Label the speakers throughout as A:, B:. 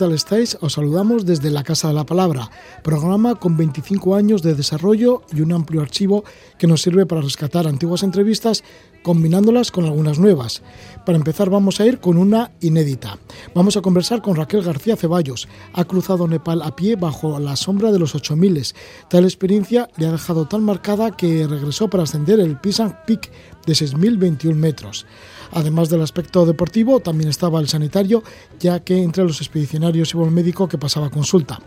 A: ¿Qué tal estáis? Os saludamos desde la Casa de la Palabra, programa con 25 años de desarrollo y un amplio archivo que nos sirve para rescatar antiguas entrevistas combinándolas con algunas nuevas. Para empezar vamos a ir con una inédita. Vamos a conversar con Raquel García Ceballos. Ha cruzado Nepal a pie bajo la sombra de los 8000. Tal experiencia le ha dejado tan marcada que regresó para ascender el Pisang Peak de 6.021 metros. Además del aspecto deportivo, también estaba el sanitario, ya que entre los expedicionarios iba un médico que pasaba consulta.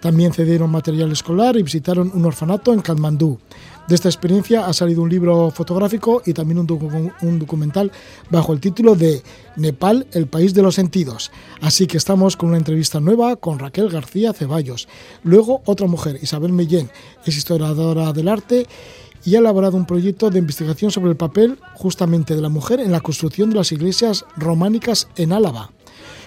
A: También cedieron material escolar y visitaron un orfanato en Katmandú. De esta experiencia ha salido un libro fotográfico y también un, un, documental bajo el título de Nepal, el país de los sentidos. Así que estamos con una entrevista nueva con Raquel García Ceballos. Luego otra mujer, Isabel Mellén, es historiadora del arte y ha elaborado un proyecto de investigación sobre el papel justamente de la mujer en la construcción de las iglesias románicas en Álava.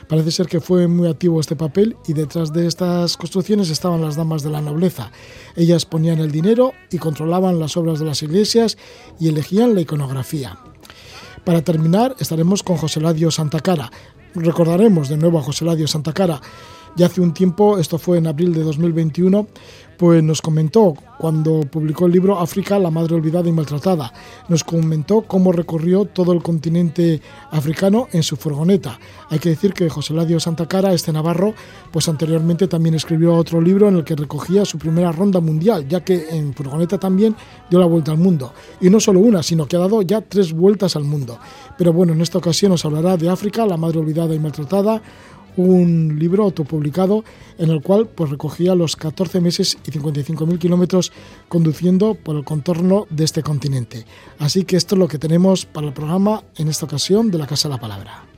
A: Parece ser que fue muy activo este papel y detrás de estas construcciones estaban las damas de la nobleza. Ellas ponían el dinero y controlaban las obras de las iglesias y elegían la iconografía. Para terminar estaremos con José Ladio Santacara. Recordaremos de nuevo a José Ladio Santacara. Ya hace un tiempo, esto fue en abril de 2021, pues nos comentó cuando publicó el libro África, la madre olvidada y maltratada. Nos comentó cómo recorrió todo el continente africano en su furgoneta. Hay que decir que José Ladio Santa Cara, este navarro, pues anteriormente también escribió otro libro en el que recogía su primera ronda mundial, ya que en furgoneta también dio la vuelta al mundo. Y no solo una, sino que ha dado ya tres vueltas al mundo. Pero bueno, en esta ocasión nos hablará de África, la madre olvidada y maltratada, un libro autopublicado en el cual pues, recogía los 14 meses y 55.000 kilómetros conduciendo por el contorno de este continente. Así que esto es lo que tenemos para el programa en esta ocasión de la Casa de la Palabra.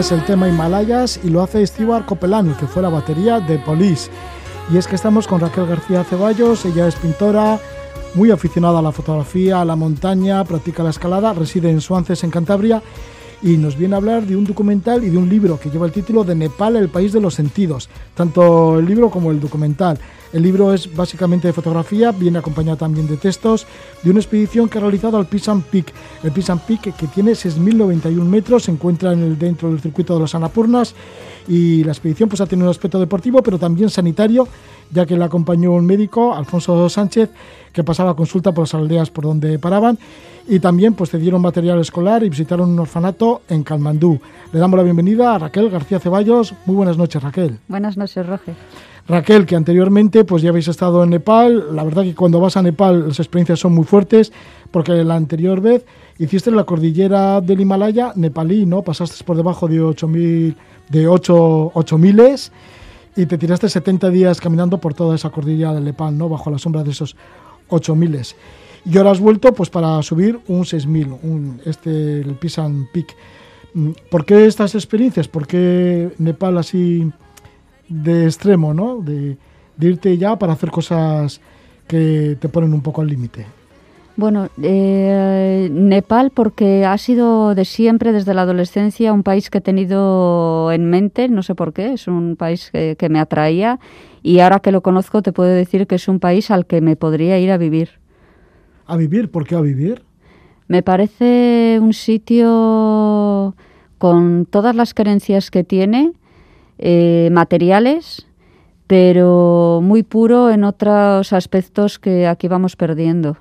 A: Es el tema Himalayas y lo hace Stewart Copeland, que fue la batería de Police. Y es que estamos con Raquel García Ceballos, ella es pintora, muy aficionada a la fotografía, a la montaña, practica la escalada, reside en Suances, en Cantabria, y nos viene a hablar de un documental y de un libro que lleva el título de Nepal, el país de los sentidos, tanto el libro como el documental. El libro es básicamente de fotografía, viene acompañado también de textos de una expedición que ha realizado al Pisan Peak. El Pisan Peak, que tiene 6.091 metros, se encuentra en el, dentro del circuito de los Anapurnas y la expedición pues, ha tenido un aspecto deportivo, pero también sanitario, ya que le acompañó un médico, Alfonso Sánchez, que pasaba consulta por las aldeas por donde paraban y también pues cedieron material escolar y visitaron un orfanato en Calmandú. Le damos la bienvenida a Raquel García Ceballos. Muy buenas noches, Raquel.
B: Buenas noches, Roger.
A: Raquel, que anteriormente pues ya habéis estado en Nepal, la verdad que cuando vas a Nepal las experiencias son muy fuertes, porque la anterior vez hiciste la cordillera del Himalaya nepalí, ¿no? Pasaste por debajo de 8000 de 8 miles y te tiraste 70 días caminando por toda esa cordillera del Nepal, ¿no? Bajo la sombra de esos 8000. Y ahora has vuelto pues para subir un 6000, un este el Pisan Peak. ¿Por qué estas experiencias? ¿Por qué Nepal así de extremo, ¿no? De, irte ya para hacer cosas que te ponen un poco al límite.
B: Bueno, eh, Nepal porque ha sido de siempre, desde la adolescencia, un país que he tenido en mente, no sé por qué, es un país que, que, me atraía y ahora que lo conozco te puedo decir que es un país al que me podría ir a vivir.
A: ¿A vivir? ¿Por qué a vivir?
B: Me parece un sitio con todas las carencias que tiene, eh, materiales, pero muy puro en otros aspectos que aquí vamos perdiendo.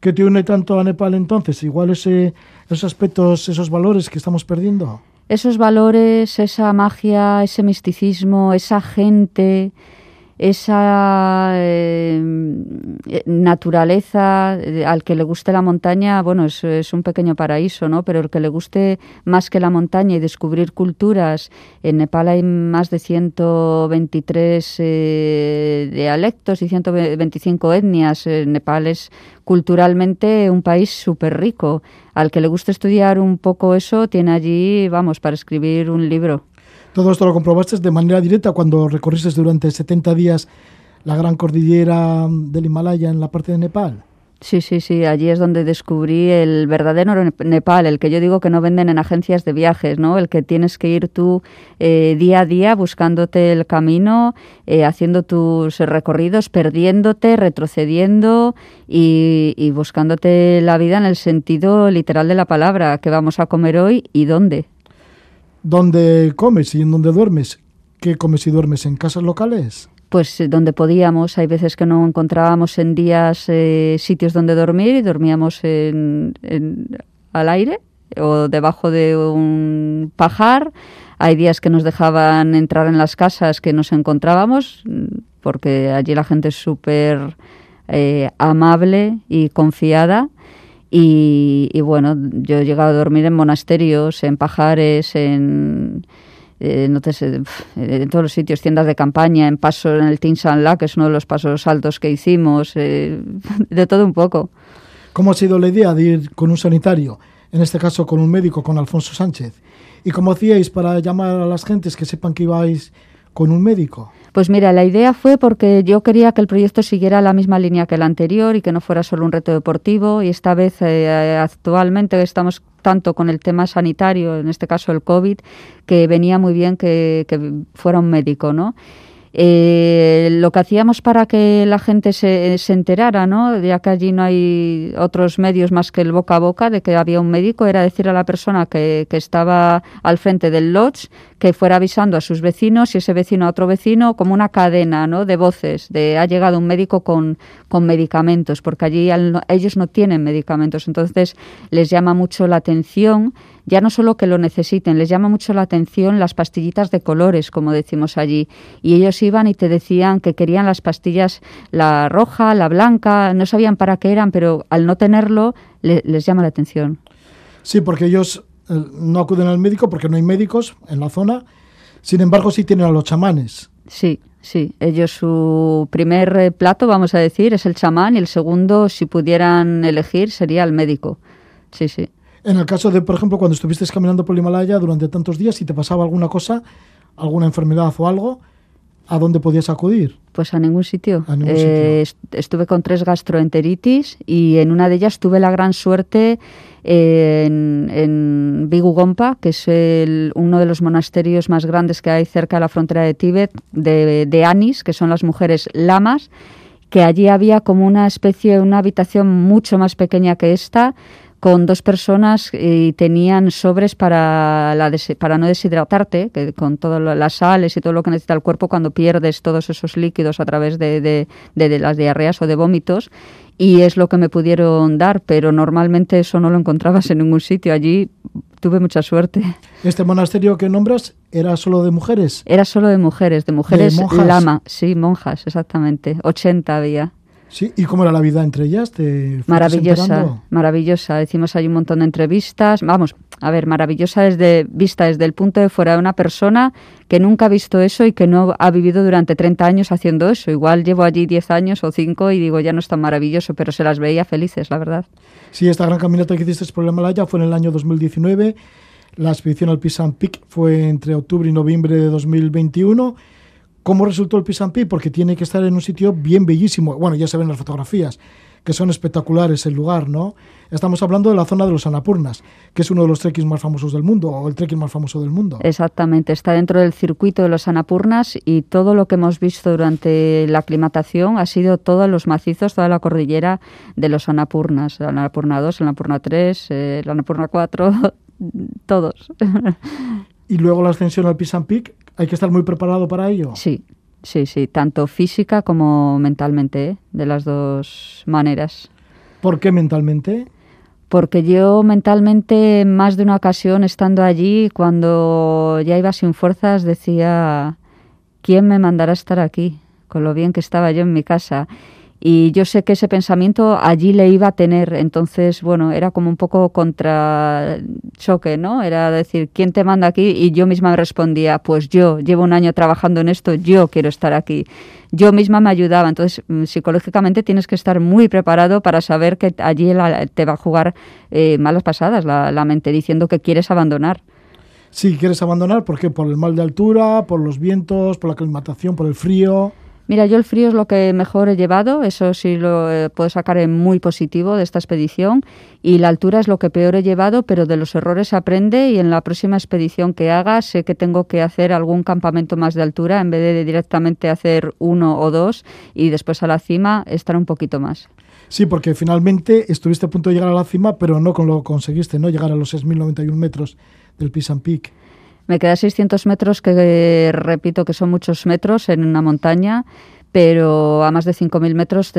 A: ¿Qué te une tanto a Nepal entonces? Igual esos aspectos, esos valores que estamos perdiendo.
B: Esos valores, esa magia, ese misticismo, esa gente, esa eh, naturaleza, eh, al que le guste la montaña, bueno, es, un pequeño paraíso, ¿no? Pero el que le guste más que la montaña y descubrir culturas, en Nepal hay más de 123 eh, dialectos y 125 etnias. Nepal es culturalmente un país súper rico. Al que le guste estudiar un poco eso, tiene allí, vamos, para escribir un libro.
A: Todo esto lo comprobaste de manera directa cuando recorriste durante 70 días la gran cordillera del Himalaya en la parte de Nepal.
B: Sí, sí, sí, allí es donde descubrí el verdadero Nepal, el que yo digo que no venden en agencias de viajes, ¿no? El que tienes que ir tú eh, día a día buscándote el camino, eh, haciendo tus recorridos, perdiéndote, retrocediendo y, y buscándote la vida en el sentido literal de la palabra, qué vamos a comer hoy y dónde.
A: ¿Dónde comes y en dónde duermes? ¿Qué comes y duermes en casas locales?
B: Pues eh, donde podíamos. Hay veces que no encontrábamos en días eh, sitios donde dormir y dormíamos en, al aire o debajo de un pajar. Hay días que nos dejaban entrar en las casas que nos encontrábamos, porque allí la gente es súper eh, amable y confiada. Y, bueno, yo he llegado a dormir en monasterios, en pajares, en, eh, no sé, en todos los sitios, tiendas de campaña, en paso en el La, que es uno de los pasos altos que hicimos, eh, de todo un poco.
A: ¿Cómo ha sido la idea de ir con un sanitario, en este caso con un médico, con Alfonso Sánchez? ¿Y cómo hacíais para llamar a las gentes que sepan que ibais con un médico?
B: Pues mira, la idea fue porque yo quería que el proyecto siguiera la misma línea que el anterior y que no fuera solo un reto deportivo. Y esta vez, eh, actualmente, estamos tanto con el tema sanitario, en este caso el COVID, que venía muy bien que, que fuera un médico, ¿no? Eh, lo que hacíamos para que la gente se, se, enterara, ¿no? ya que allí no hay otros medios más que el boca a boca de que había un médico, era decir a la persona que, que estaba al frente del lodge que fuera avisando a sus vecinos y ese vecino a otro vecino como una cadena ¿no? de voces, de ha llegado un médico con, con medicamentos, porque allí ellos no tienen medicamentos, entonces les llama mucho la atención ya no solo que lo necesiten, les llama mucho la atención las pastillitas de colores, como decimos allí. Y ellos iban y te decían que querían las pastillas, la roja, la blanca, no sabían para qué eran, pero al no tenerlo les llama la atención.
A: Sí, porque ellos eh, no acuden al médico porque no hay médicos en la zona, sin embargo sí tienen a los chamanes.
B: Sí, Sí, ellos su primer eh, plato, vamos a decir, es el chamán y el segundo, si pudieran elegir, sería el médico. Sí, sí.
A: En el caso de, por ejemplo, cuando estuviste caminando por el Himalaya durante tantos días y te pasaba alguna cosa, alguna enfermedad o algo, ¿a dónde podías acudir?
B: Pues a ningún sitio. Eh, estuve con tres gastroenteritis y en una de ellas tuve la gran suerte en, en Bigugompa, que es uno de los monasterios más grandes que hay cerca de la frontera de Tíbet, de, de Anis, que son las mujeres lamas, que allí había como una especie, una habitación mucho más pequeña que esta, con dos personas y tenían sobres para, la para no deshidratarte, que con todas las sales y todo lo que necesita el cuerpo cuando pierdes todos esos líquidos a través de, de, de, las diarreas o de vómitos. Y es lo que me pudieron dar, pero normalmente eso no lo encontrabas en ningún sitio. Allí tuve mucha suerte.
A: ¿Este monasterio que nombras era solo de mujeres?
B: Era solo de mujeres, de mujeres lama, sí, monjas, exactamente. 80 había.
A: Sí, ¿y cómo era la vida entre ellas?
B: maravillosa, maravillosa. Hicimos ahí un montón de entrevistas. Vamos, a ver, maravillosa desde vista desde el punto de fuera de una persona que nunca ha visto eso y que no ha vivido durante 30 años haciendo eso. Igual llevo allí 10 años o 5 y digo, ya no es tan maravilloso, pero se las veía felices, la verdad.
A: Sí, esta gran caminata que hiciste por el Himalaya fue en el año 2019. La expedición al Pisan Peak fue entre octubre y noviembre de 2021 ¿Cómo resultó el Pisampi? Porque tiene que estar en un sitio bien bellísimo. Bueno, ya se ven las fotografías, que son espectaculares el lugar, ¿no? Estamos hablando de la zona de los Anapurnas, que es uno de los trekkings más famosos del mundo, o el trekking más famoso del mundo.
B: Exactamente, está dentro del circuito de los Anapurnas y todo lo que hemos visto durante la aclimatación ha sido todos los macizos, toda la cordillera de los Anapurnas, el Anapurna 2, el Anapurna 3, el Anapurna 4, todos.
A: y luego la ascensión al Pisan Peak, ¿hay que estar muy preparado para ello?
B: Sí, sí, sí, tanto física como mentalmente, ¿eh? de las dos maneras.
A: ¿Por qué mentalmente?
B: Porque yo mentalmente, más de una ocasión estando allí, cuando ya iba sin fuerzas, decía, ¿quién me mandará a estar aquí? Con lo bien que estaba yo en mi casa y yo sé que ese pensamiento allí le iba a tener, entonces, bueno, era como un poco contra choque, ¿no? Era decir, ¿quién te manda aquí? Y yo misma me respondía, pues yo, llevo un año trabajando en esto, yo quiero estar aquí. Yo misma me ayudaba, entonces mm, psicológicamente tienes que estar muy preparado para saber que allí te va a jugar eh, malas pasadas la, la mente, diciendo que quieres abandonar.
A: Sí, quieres abandonar, ¿por qué? Por el mal de altura, por los vientos, por la aclimatación, por el frío.
B: Mira, yo el frío es lo que mejor he llevado, eso sí lo eh, puedo sacar en muy positivo de esta expedición, y la altura es lo que peor he llevado, pero de los errores se aprende y en la próxima expedición que haga sé que tengo que hacer algún campamento más de altura en vez de directamente hacer uno o dos y después a la cima estar un poquito más.
A: Sí, porque finalmente estuviste a punto de llegar a la cima, pero no con lo conseguiste, ¿no? Llegar a los 6.091 metros del Pisan Peak.
B: Me queda 600 metros, que repito que son muchos metros en una montaña, pero a más de 5.000 metros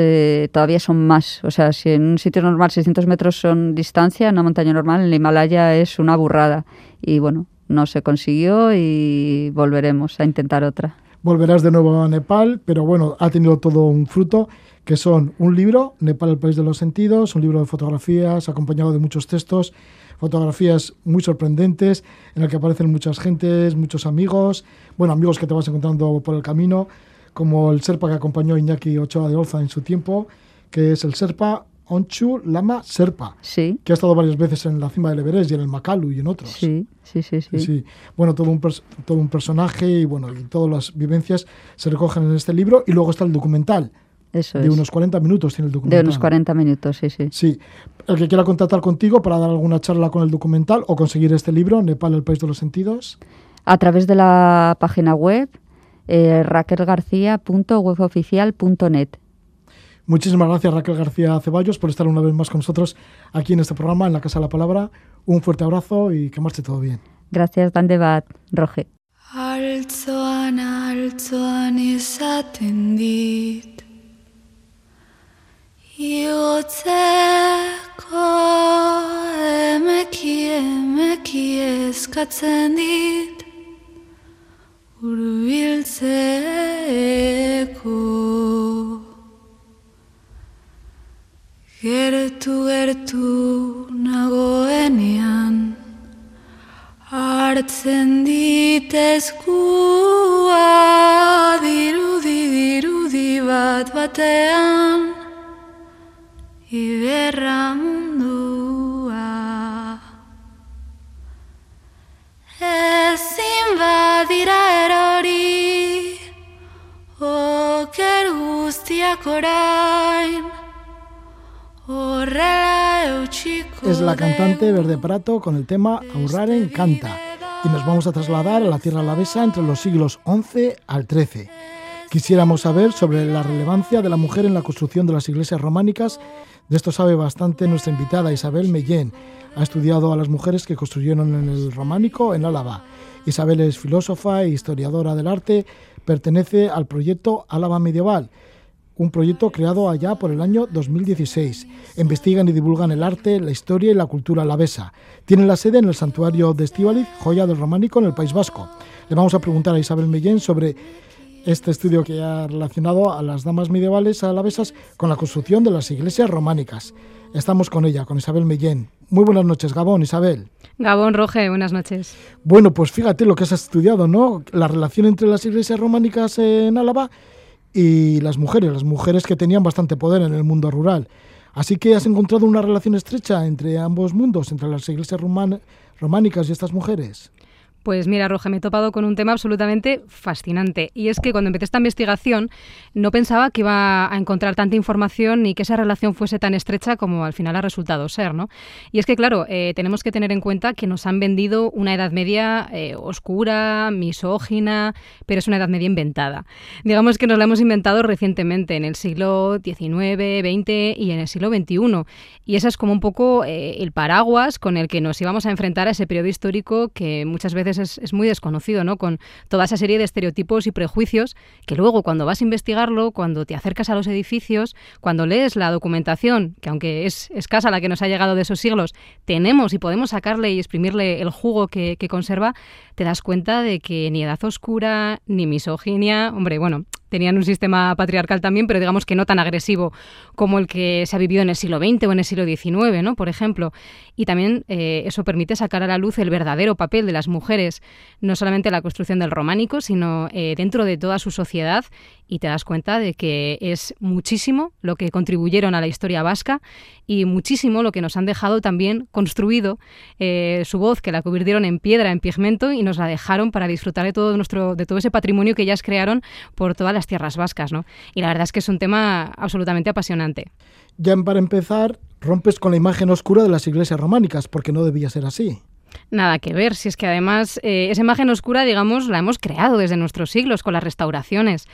B: todavía son más. O sea, si en un sitio normal 600 metros son distancia, en una montaña normal, en el Himalaya es una burrada. Y bueno, no se consiguió y volveremos a intentar otra.
A: Volverás de nuevo a Nepal, pero bueno, ha tenido todo un fruto, que son un libro, Nepal, el país de los sentidos, un libro de fotografías acompañado de muchos textos fotografías muy sorprendentes en el que aparecen muchas gentes, muchos amigos, bueno, amigos que te vas encontrando por el camino, como el Serpa que acompañó a Iñaki Ochoa de Olza en su tiempo, que es el Serpa Onchu Lama Serpa,
B: sí.
A: que ha estado varias veces en la cima del Everest y en el Makalu y en otros.
B: Sí, sí, sí. sí.
A: Bueno, todo un, todo un personaje y, bueno, y todas las vivencias se recogen en este libro y luego está el documental de unos 40 minutos tiene el documental.
B: De unos 40 minutos, sí, sí.
A: Sí. El que quiera contactar contigo para dar alguna charla con el documental o conseguir este libro, Nepal, el país de los sentidos.
B: A través de la página web eh, raquelgarcía.weboficial.net.
A: Muchísimas gracias Raquel García Ceballos por estar una vez más con nosotros aquí en este programa, en la Casa de la Palabra. Un fuerte abrazo y que marche todo bien.
B: Gracias, Dandebat, Roge. Igotzeko emeki emeki eskatzen dit Urbiltzeko Gertu gertu nagoenean Hartzen ditezkua Dirudi dirudi bat batean Iberra mundua Ezin badira erori Oker guztiak orain Horrela eutxiko Es la cantante Verde Prato con el tema Aurraren canta y nos vamos a trasladar a la Tierra Alavesa entre los siglos XI al XIII. Quisiéramos saber sobre la relevancia de la mujer en la construcción de las iglesias románicas de esto sabe bastante nuestra invitada Isabel Mellén. Ha estudiado a las mujeres que construyeron en el románico en Álava. Isabel es filósofa e historiadora del arte, pertenece al proyecto Álava Medieval, un proyecto creado allá por el año 2016. Investigan y divulgan el arte, la historia y la cultura alavesa. Tienen la sede en el santuario de Estíbaliz, joya del románico en el País Vasco. Le vamos a preguntar a Isabel Mellén sobre este estudio que ha relacionado a las damas medievales alavesas con la construcción de las iglesias románicas. Estamos con ella, con Isabel Mellén. Muy buenas noches, Gabón, Isabel.
C: Gabón Roge, buenas noches.
A: Bueno, pues fíjate lo que has estudiado, ¿no? La relación entre las iglesias románicas en Álava y las mujeres, las mujeres que tenían bastante poder en el mundo rural. Así que has encontrado una relación estrecha entre ambos mundos, entre las iglesias románicas y estas mujeres.
C: Pues mira, Roja, me he topado con un tema absolutamente fascinante. Y es que cuando empecé esta investigación no pensaba que iba a encontrar tanta información ni que esa relación fuese tan estrecha como al final ha resultado ser, ¿no? Y es que, claro, eh, tenemos que tener en cuenta que nos han vendido una Edad Media eh, oscura, misógina, pero es una Edad Media inventada. Digamos que nos la hemos inventado recientemente, en el siglo XIX, XX y en el siglo XXI. Y esa es como un poco eh, el paraguas con el que nos íbamos a enfrentar a ese periodo histórico que muchas veces es, muy desconocido, ¿no? Con toda esa serie de estereotipos y prejuicios que luego cuando vas a investigarlo, cuando te acercas a los edificios, cuando lees la documentación, que aunque es escasa la que nos ha llegado de esos siglos, tenemos y podemos sacarle y exprimirle el jugo que conserva, te das cuenta de que ni edad oscura, ni misoginia, hombre, bueno, tenían un sistema patriarcal también, pero digamos que no tan agresivo como el que se ha vivido en el siglo XX o en el siglo XIX, ¿no? Por ejemplo. Y también eh, eso permite sacar a la luz el verdadero papel de las mujeres, no solamente en la construcción del románico, sino eh, dentro de toda su sociedad. Y te das cuenta de que es muchísimo lo que contribuyeron a la historia vasca y muchísimo lo que nos han dejado también construido eh, su voz, que la convirtieron en piedra, en pigmento y nos la dejaron para disfrutar de todo nuestro, de todo ese patrimonio que ellas crearon por todas las tierras vascas, ¿no? Y la verdad es que es un tema absolutamente apasionante.
A: Ya para empezar, rompes con la imagen oscura de las iglesias románicas, porque no debía ser así.
C: Nada que ver, si es que además eh, esa imagen oscura, digamos, la hemos creado desde nuestros siglos con las restauraciones.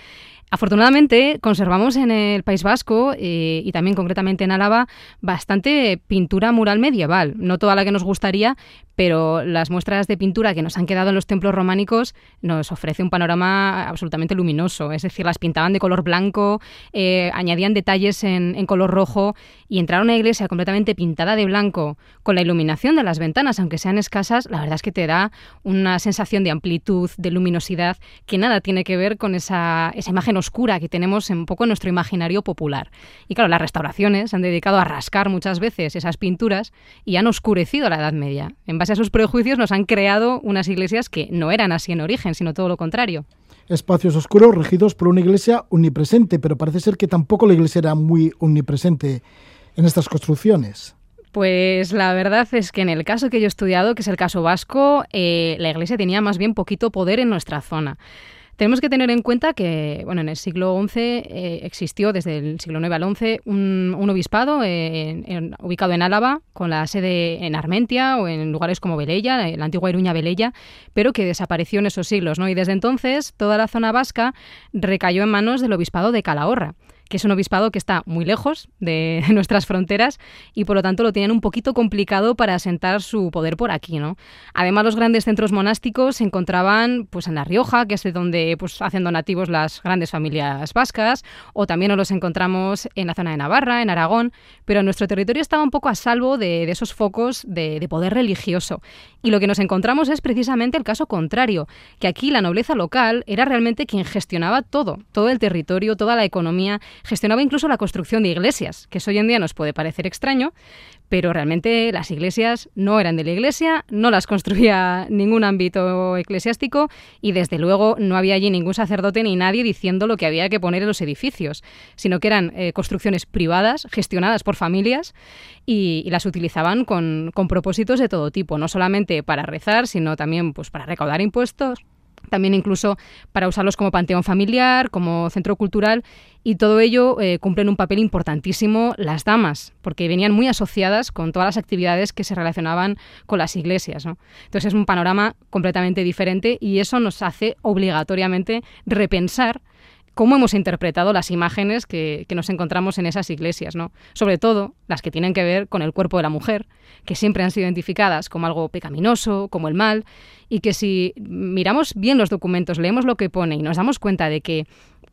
C: Afortunadamente conservamos en el País Vasco eh, y también concretamente en Álava bastante pintura mural medieval, no toda la que nos gustaría, pero las muestras de pintura que nos han quedado en los templos románicos nos ofrece un panorama absolutamente luminoso. Es decir, las pintaban de color blanco, eh, añadían detalles en, color rojo y entrar a una iglesia completamente pintada de blanco con la iluminación de las ventanas, aunque sean escasas, la verdad es que te da una sensación de amplitud, de luminosidad, que nada tiene que ver con esa, esa imagen oscura que tenemos un poco en nuestro imaginario popular. Y claro, las restauraciones se han dedicado a rascar muchas veces esas pinturas y han oscurecido la Edad Media. En esos prejuicios nos han creado unas iglesias que no eran así en origen, sino todo lo contrario.
A: Espacios oscuros regidos por una iglesia omnipresente, pero parece ser que tampoco la iglesia era muy omnipresente en estas construcciones.
C: Pues la verdad es que en el caso que yo he estudiado, que es el caso vasco, eh, la iglesia tenía más bien poquito poder en nuestra zona. Tenemos que tener en cuenta que bueno, en el siglo XI eh, existió, desde el siglo IX al XI, un, obispado eh, ubicado en Álava, con la sede en Armentia o en lugares como Velella, la antigua Iruña Velella, pero que desapareció en esos siglos. ¿no? Y desde entonces toda la zona vasca recayó en manos del obispado de Calahorra que es un obispado que está muy lejos de nuestras fronteras y por lo tanto lo tienen un poquito complicado para asentar su poder por aquí, ¿no? Además, los grandes centros monásticos se encontraban pues en La Rioja, que es de donde pues hacen donativos las grandes familias vascas, o también nos los encontramos en la zona de Navarra, en Aragón, pero nuestro territorio estaba un poco a salvo de, esos focos de, de poder religioso. Y lo que nos encontramos es precisamente el caso contrario, que aquí la nobleza local era realmente quien gestionaba todo, todo el territorio, toda la economía, gestionaba incluso la construcción de iglesias, que eso hoy en día nos puede parecer extraño, pero realmente las iglesias no eran de la iglesia, no las construía ningún ámbito eclesiástico y desde luego no había allí ningún sacerdote ni nadie diciendo lo que había que poner en los edificios, sino que eran eh, construcciones privadas, gestionadas por familias y, las utilizaban con, con propósitos de todo tipo, no solamente para rezar, sino también pues, para recaudar impuestos también incluso para usarlos como panteón familiar, como centro cultural, y todo ello eh, cumplen un papel importantísimo las damas, porque venían muy asociadas con todas las actividades que se relacionaban con las iglesias. Entonces es un panorama completamente diferente y eso nos hace obligatoriamente repensar cómo hemos interpretado las imágenes que, nos encontramos en esas iglesias, ¿no? Sobre todo las que tienen que ver con el cuerpo de la mujer, que siempre han sido identificadas como algo pecaminoso, como el mal, y que si miramos bien los documentos, leemos lo que pone y nos damos cuenta de que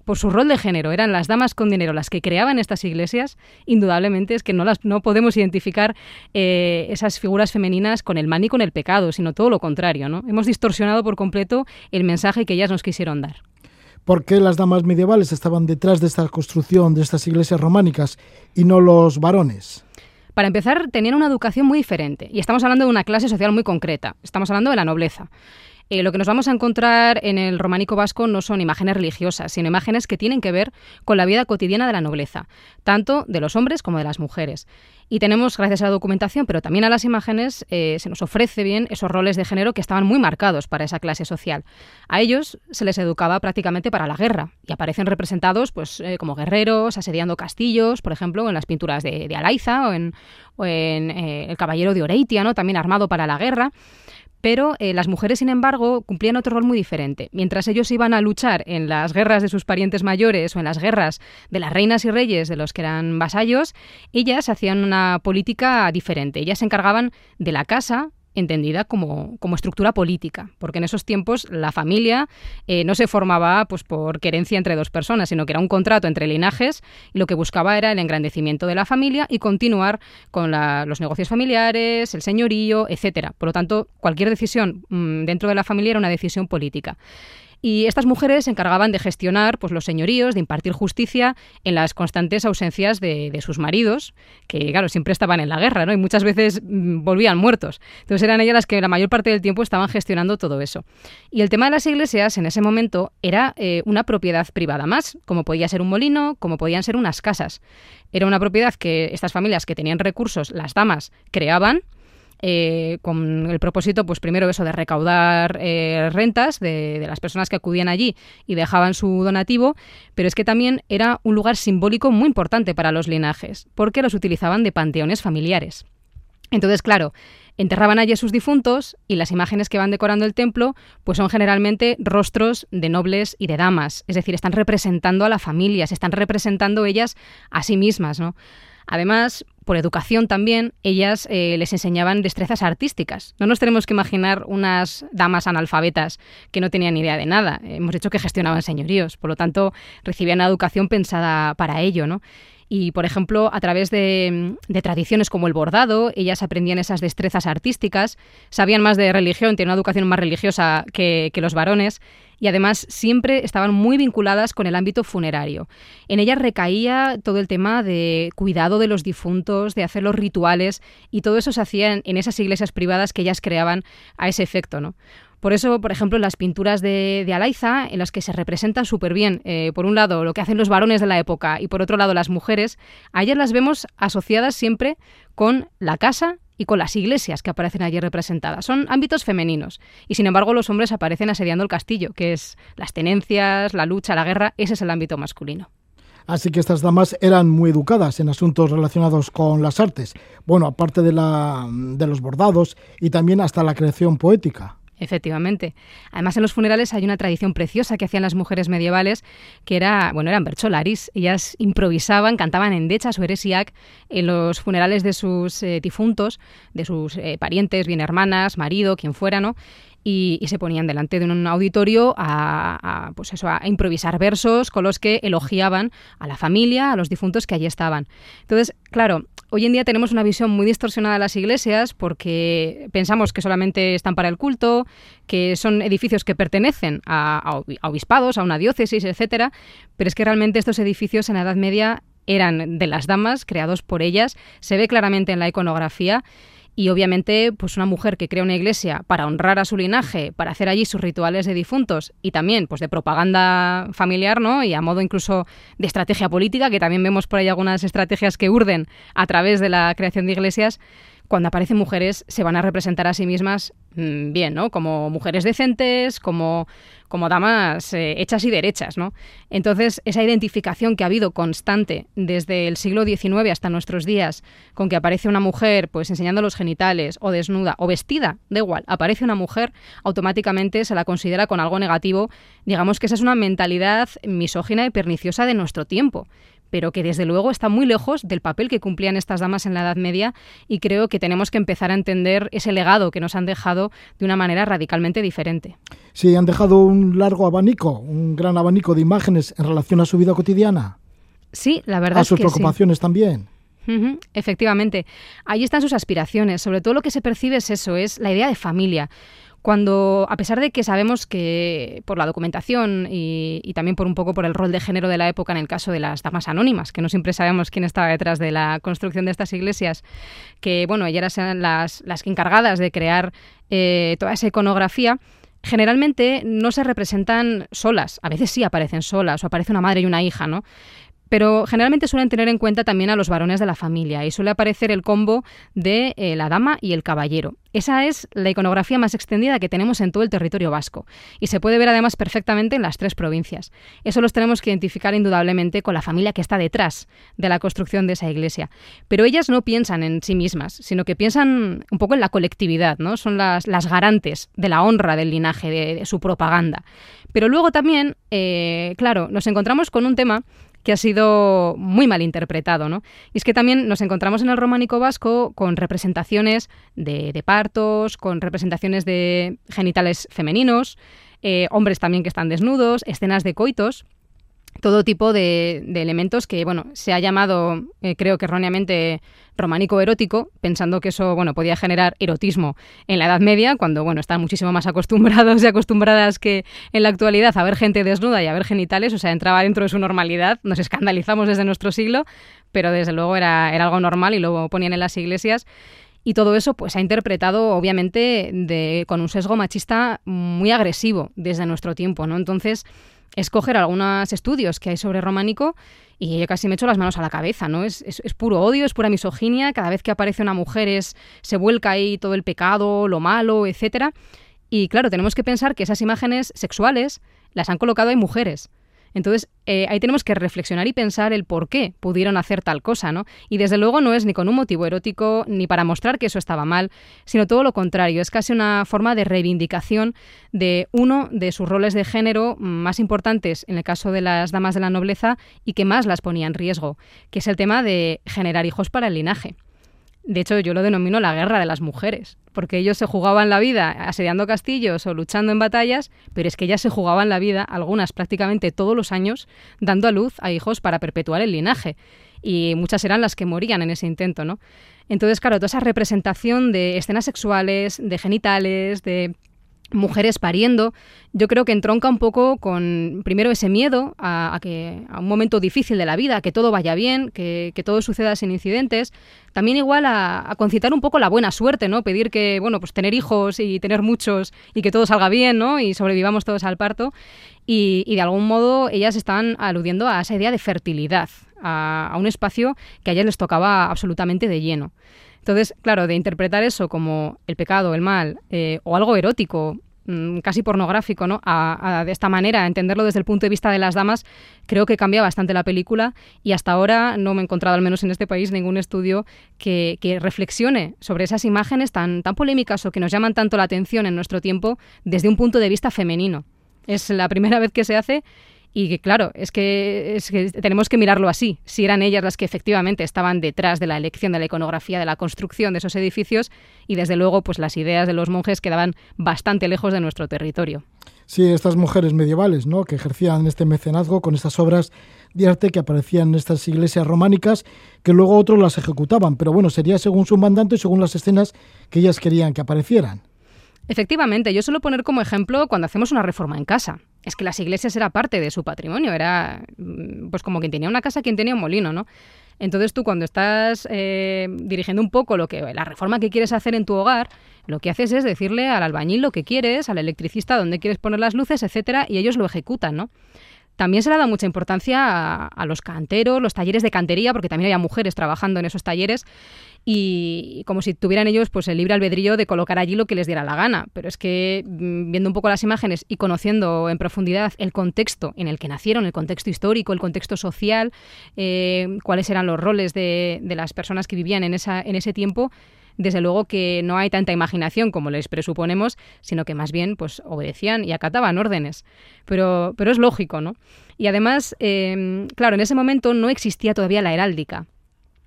C: por su rol de género eran las damas con dinero las que creaban estas iglesias, indudablemente es que no, las, no podemos identificar eh, esas figuras femeninas con el mal ni con el pecado, sino todo lo contrario. ¿no? Hemos distorsionado por completo el mensaje que ellas nos quisieron dar.
A: ¿Por qué las damas medievales estaban detrás de esta construcción de estas iglesias románicas y no los varones?
C: Para empezar, tenían una educación muy diferente y estamos hablando de una clase social muy concreta, estamos hablando de la nobleza. Eh, lo que nos vamos a encontrar en el románico vasco no son imágenes religiosas, sino imágenes que tienen que ver con la vida cotidiana de la nobleza, tanto de los hombres como de las mujeres. Y tenemos, gracias a la documentación, pero también a las imágenes, eh, se nos ofrece bien esos roles de género que estaban muy marcados para esa clase social. A ellos se les educaba prácticamente para la guerra y aparecen representados pues, eh, como guerreros, asediando castillos, por ejemplo, en las pinturas de, Alaiza o en, El Caballero de Oreitia, ¿no? también armado para la guerra. Pero eh, las mujeres, sin embargo, cumplían otro rol muy diferente. Mientras ellos iban a luchar en las guerras de sus parientes mayores o en las guerras de las reinas y reyes de los que eran vasallos, ellas hacían una política diferente. Ellas se encargaban de la casa, entendida como, como, estructura política, porque en esos tiempos la familia eh, no se formaba pues, por querencia entre dos personas, sino que era un contrato entre linajes y lo que buscaba era el engrandecimiento de la familia y continuar con los negocios familiares, el señorío, etcétera. Por lo tanto, cualquier decisión mm, dentro de la familia era una decisión política. Y estas mujeres se encargaban de gestionar pues, los señoríos, de impartir justicia en las constantes ausencias de, sus maridos, que claro, siempre estaban en la guerra, ¿no? Y muchas veces mm, volvían muertos. Entonces eran ellas las que la mayor parte del tiempo estaban gestionando todo eso. Y el tema de las iglesias en ese momento era eh, una propiedad privada más, como podía ser un molino, como podían ser unas casas. Era una propiedad que estas familias que tenían recursos, las damas, creaban eh, con el propósito, pues primero eso de recaudar eh, rentas de, las personas que acudían allí y dejaban su donativo, pero es que también era un lugar simbólico muy importante para los linajes, porque los utilizaban de panteones familiares. Entonces, claro, enterraban allí a sus difuntos y las imágenes que van decorando el templo pues son generalmente rostros de nobles y de damas, es decir, están representando a la familia, se están representando ellas a sí mismas, ¿no? Además, por educación también, ellas eh, les enseñaban destrezas artísticas. No nos tenemos que imaginar unas damas analfabetas que no tenían idea de nada. Hemos dicho que gestionaban señoríos, por lo tanto, recibían educación pensada para ello, ¿no? Y, por ejemplo, a través de, tradiciones como el bordado, ellas aprendían esas destrezas artísticas, sabían más de religión, tenían una educación más religiosa que, que los varones, y además siempre estaban muy vinculadas con el ámbito funerario. En ellas recaía todo el tema de cuidado de los difuntos, de hacer los rituales, y todo eso se hacía en, esas iglesias privadas que ellas creaban a ese efecto, ¿no? Por eso, por ejemplo, las pinturas de, de Alaiza, en las que se representa súper bien, eh, por un lado, lo que hacen los varones de la época y por otro lado, las mujeres, a ellas las vemos asociadas siempre con la casa y con las iglesias que aparecen allí representadas. Son ámbitos femeninos y sin embargo los hombres aparecen asediando el castillo, que es las tenencias, la lucha, la guerra, ese es el ámbito masculino.
A: Así que estas damas eran muy educadas en asuntos relacionados con las artes. Bueno, aparte de, la, de los bordados y también hasta la creación poética.
C: Efectivamente. Además, en los funerales hay una tradición preciosa que hacían las mujeres medievales, que era, bueno, eran bercholaris. Ellas improvisaban, cantaban en dechas o heresiac en los funerales de sus eh, difuntos, de sus eh, parientes, bien hermanas, marido, quien fuera, ¿no? y, se ponían delante de un auditorio a, pues eso, a improvisar versos con los que elogiaban a la familia, a los difuntos que allí estaban. Entonces, claro, hoy en día tenemos una visión muy distorsionada de las iglesias porque pensamos que solamente están para el culto, que son edificios que pertenecen a, obispados, a una diócesis, etcétera, pero es que realmente estos edificios en la Edad Media eran de las damas, creados por ellas, se ve claramente en la iconografía y obviamente, pues una mujer que crea una iglesia para honrar a su linaje, para hacer allí sus rituales de difuntos y también pues de propaganda familiar, ¿no? Y a modo incluso de estrategia política, que también vemos por ahí algunas estrategias que urden a través de la creación de iglesias, cuando aparecen mujeres se van a representar a sí mismas mm, bien, ¿no? Como mujeres decentes, como, como damas eh, hechas y derechas, ¿no? Entonces, esa identificación que ha habido constante desde el siglo XIX hasta nuestros días, con que aparece una mujer pues enseñando los genitales, o desnuda, o vestida, da igual, aparece una mujer, automáticamente se la considera con algo negativo. Digamos que esa es una mentalidad misógina y perniciosa de nuestro tiempo pero que desde luego está muy lejos del papel que cumplían estas damas en la Edad Media y creo que tenemos que empezar a entender ese legado que nos han dejado de una manera radicalmente diferente.
A: Sí, han dejado un largo abanico, un gran abanico de imágenes en relación a su vida cotidiana.
C: Sí, la verdad.
A: A sus preocupaciones también.
C: efectivamente. Ahí están sus aspiraciones. Sobre todo lo que se percibe es eso, es la idea de familia cuando, a pesar de que sabemos que por la documentación y, también por un poco por el rol de género de la época en el caso de las damas anónimas, que no siempre sabemos quién estaba detrás de la construcción de estas iglesias, que bueno, ellas eran las, las encargadas de crear eh, toda esa iconografía, generalmente no se representan solas, a veces sí aparecen solas o aparece una madre y una hija, ¿no? Pero generalmente suelen tener en cuenta también a los varones de la familia y suele aparecer el combo de eh, la dama y el caballero. Esa es la iconografía más extendida que tenemos en todo el territorio vasco y se puede ver además perfectamente en las tres provincias. Eso los tenemos que identificar indudablemente con la familia que está detrás de la construcción de esa iglesia. Pero ellas no piensan en sí mismas, sino que piensan un poco en la colectividad, ¿no? Son las, las garantes de la honra del linaje, de, su propaganda. Pero luego también, eh, claro, nos encontramos con un tema que ha sido muy mal interpretado, ¿no? Y es que también nos encontramos en el románico vasco con representaciones de, partos, con representaciones de genitales femeninos, eh, hombres también que están desnudos, escenas de coitos, todo tipo de, elementos que, bueno, se ha llamado, eh, creo que erróneamente, románico erótico, pensando que eso, bueno, podía generar erotismo en la Edad Media, cuando, bueno, están muchísimo más acostumbrados y acostumbradas que en la actualidad a ver gente desnuda y a ver genitales, o sea, entraba dentro de su normalidad, nos escandalizamos desde nuestro siglo, pero desde luego era, era algo normal y lo ponían en las iglesias. Y todo eso pues, se ha interpretado, obviamente, con un sesgo machista muy agresivo desde nuestro tiempo, ¿no? Entonces, escoger algunos estudios que hay sobre románico y yo casi me echo las manos a la cabeza, ¿no? Es, es, puro odio, es pura misoginia, cada vez que aparece una mujer es, se vuelca ahí todo el pecado, lo malo, etcétera. Y claro, tenemos que pensar que esas imágenes sexuales las han colocado ahí mujeres. Entonces, eh, ahí tenemos que reflexionar y pensar el por qué pudieron hacer tal cosa, ¿no? Y desde luego no es ni con un motivo erótico ni para mostrar que eso estaba mal, sino todo lo contrario, es casi una forma de reivindicación de uno de sus roles de género más importantes en el caso de las damas de la nobleza y que más las ponía en riesgo, que es el tema de generar hijos para el linaje. De hecho, yo lo denomino la guerra de las mujeres, porque ellos se jugaban la vida asediando castillos o luchando en batallas, pero es que ellas se jugaban la vida, algunas prácticamente todos los años, dando a luz a hijos para perpetuar el linaje. Y muchas eran las que morían en ese intento, ¿no? Entonces, claro, toda esa representación de escenas sexuales, de genitales, de mujeres pariendo, yo creo que entronca un poco con, primero, ese miedo a, que, a un momento difícil de la vida, que todo vaya bien, que, todo suceda sin incidentes. También igual a, concitar un poco la buena suerte, ¿no? Pedir que, bueno, pues tener hijos y tener muchos y que todo salga bien, ¿no? Y sobrevivamos todos al parto. Y, de algún modo ellas están aludiendo a esa idea de fertilidad, a, a un espacio que a ellas les tocaba absolutamente de lleno. Entonces, claro, de interpretar eso como el pecado, el mal, eh, o algo erótico, mm, casi pornográfico, ¿no? A, de esta manera, entenderlo desde el punto de vista de las damas, creo que cambia bastante la película y hasta ahora no me he encontrado, al menos en este país, ningún estudio que, que reflexione sobre esas imágenes tan, tan polémicas o que nos llaman tanto la atención en nuestro tiempo desde un punto de vista femenino. Es la primera vez que se hace y que claro, es que, es que tenemos que mirarlo así, si eran ellas las que efectivamente estaban detrás de la elección de la iconografía, de la construcción de esos edificios y desde luego pues las ideas de los monjes quedaban bastante lejos de nuestro territorio.
A: Sí, estas mujeres medievales, ¿no? que ejercían este mecenazgo con estas obras de arte que aparecían en estas iglesias románicas, que luego otros las ejecutaban, pero bueno, sería según su mandante y según las escenas que ellas querían que aparecieran.
C: Efectivamente, yo suelo poner como ejemplo cuando hacemos una reforma en casa. Es que las iglesias era parte de su patrimonio, era mm, pues como quien tenía una casa, quien tenía un molino, ¿no? Entonces tú cuando estás eh, dirigiendo un poco lo que la reforma que quieres hacer en tu hogar, lo que haces es decirle al albañil lo que quieres, al electricista dónde quieres poner las luces, etcétera, y ellos lo ejecutan, ¿no? También se le ha dado mucha importancia a, los canteros, los talleres de cantería, porque también había mujeres trabajando en esos talleres y como si tuvieran ellos pues el libre albedrío de colocar allí lo que les diera la gana. Pero es que mm, viendo un poco las imágenes y conociendo en profundidad el contexto en el que nacieron, el contexto histórico, el contexto social, eh, cuáles eran los roles de, de, las personas que vivían en, esa, en ese tiempo, desde luego que no hay tanta imaginación como les presuponemos, sino que más bien pues obedecían y acataban órdenes. Pero, pero es lógico, ¿no? Y además, em, claro, en ese momento no existía todavía la heráldica